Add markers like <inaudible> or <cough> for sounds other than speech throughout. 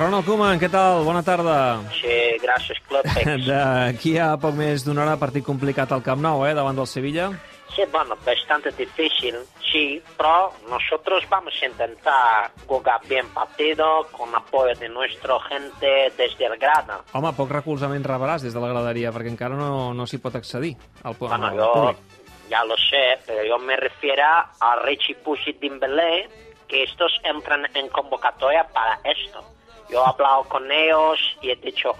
Ronald Koeman, què tal? Bona tarda. Sí, gràcies, Clubpex. <laughs> D'aquí a poc més d'una hora, partit complicat al Camp Nou, eh, davant del Sevilla. Sí, bueno, bastante difícil, sí, pero nosotros vamos a intentar jugar bien partido con apoyo de nuestra gente desde el grada. Home, poc recolzament rebràs des de la graderia, perquè encara no, no s'hi pot accedir al, Bueno, al yo públic. ya lo sé, pero yo me refiero a Richie Push y Dembélé, que estos entran en convocatoria para esto. Yo he hablado con ellos y he dicho,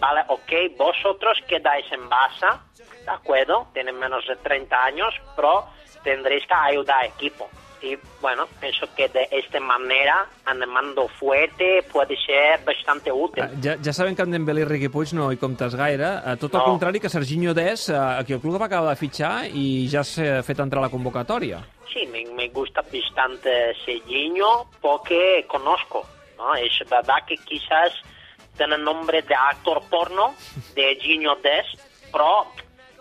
vale, ok, vosotros quedáis en Barça, ¿de acuerdo? Tienen menos de 30 años, pero tendréis que ayudar al equipo. Y bueno, pienso que de esta manera, animando fuerte, puede ser bastante útil. Ah, Ja, ja sabem que amb Dembélé i Riqui Puig no hi comptes gaire. Tot el No. contrari que Serginho Des, eh, aquí el club va acabar de fitxar i ja s'ha fet entrar a la convocatòria. Sí, me, me gusta bastante Serginho porque conozco, ¿no? Es verdad que quizás tiene nombre de actor porno, de Gino Des, pero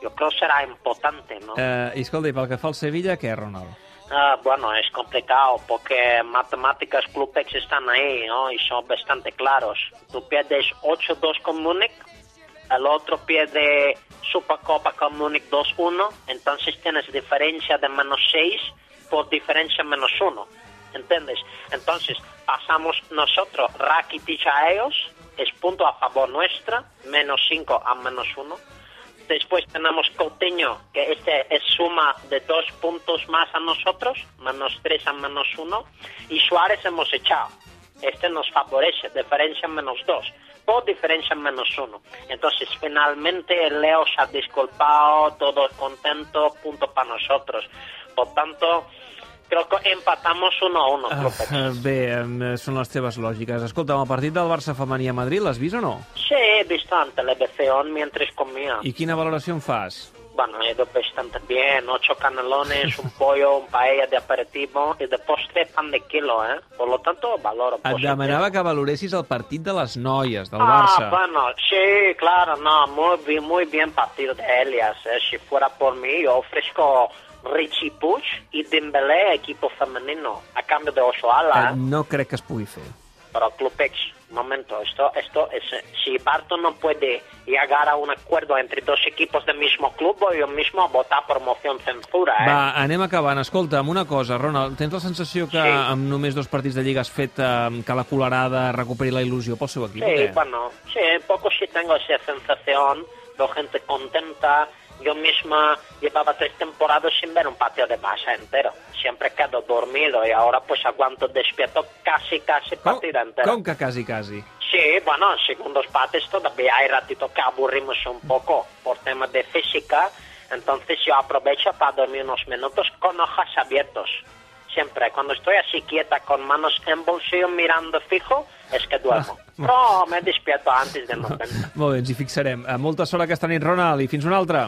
yo creo que será importante, ¿no? Eh, I escolta, i pel que fa al Sevilla, què, Ronald? Ah, bueno, es complicado porque matemáticas Clubex están ahí, ¿no? Y son bastante claros. Tú pierdes 8-2 con Múnich, el otro pierde Supercopa con Múnich 2-1, entonces tienes diferencia de menos 6 por diferencia menos 1, ¿entiendes? Entonces pasamos nosotros Rakitic a ellos, es punto a favor nuestra, menos 5 a menos 1. Después tenemos Coutinho, que este es suma de dos puntos más a nosotros, menos tres a menos uno. Y Suárez hemos echado. Este nos favorece, diferencia menos dos, por diferencia menos uno. Entonces, finalmente, Leo se ha disculpado, todo contento, punto para nosotros. Por tanto, creo que empatamos uno a uno. Uh, Clubes. bé, eh, són les teves lògiques. Escolta, el partit del Barça femení a Madrid l'has vist o no? Sí, he visto en televisión mientras comía. I quina valoració en fas? Bueno, he ido bastante bien, ocho canelones, un pollo, un paella de aperitivo y de postre pan de kilo, ¿eh? Por lo tanto, valoro. Et demanava que valoressis el partit de les noies, del Ah, Barça. bueno, sí, claro, no, muy bien, muy bien partido de Elias. ¿eh? Si fuera por mí, yo ofrezco Richie Puig y Dembélé, equipo femenino, a cambio de Osoala, Eh, ¿eh? no crec que es pugui fer. Pero Clubex, un momento, esto, esto es, si Barto no puede llegar a un acuerdo entre dos equipos del mismo club, voy yo mismo a votar por moción censura, ¿eh? Va, anem acabant. Escolta, amb una cosa, Ronald, tens la sensació que Sí. amb només dos partits de Lliga has fet eh, que la Colarada recuperi la il·lusió pel seu equip? o Sí, què? bueno, sí, poco sí tengo esa sensación, veo gente contenta. Yo misma llevaba tres temporadas sin ver un partido de Barça entero. Siempre quedo dormido y ahora pues aguanto despierto casi, casi partido entero. com que quasi, quasi? Sí, bueno, en segundos partes todavía hay ratito que aburrimos un poco por temas de física, entonces yo aprovecho para dormir unos minutos con ojos abiertos. Siempre, cuando estoy así quieta con manos en bolsillo mirando fijo, es que duermo. <laughs> Però me despierto antes del <laughs> 90. Molt bé, ens hi fixarem. Eh, Molta sort aquesta nit, Ronald, i fins una altra.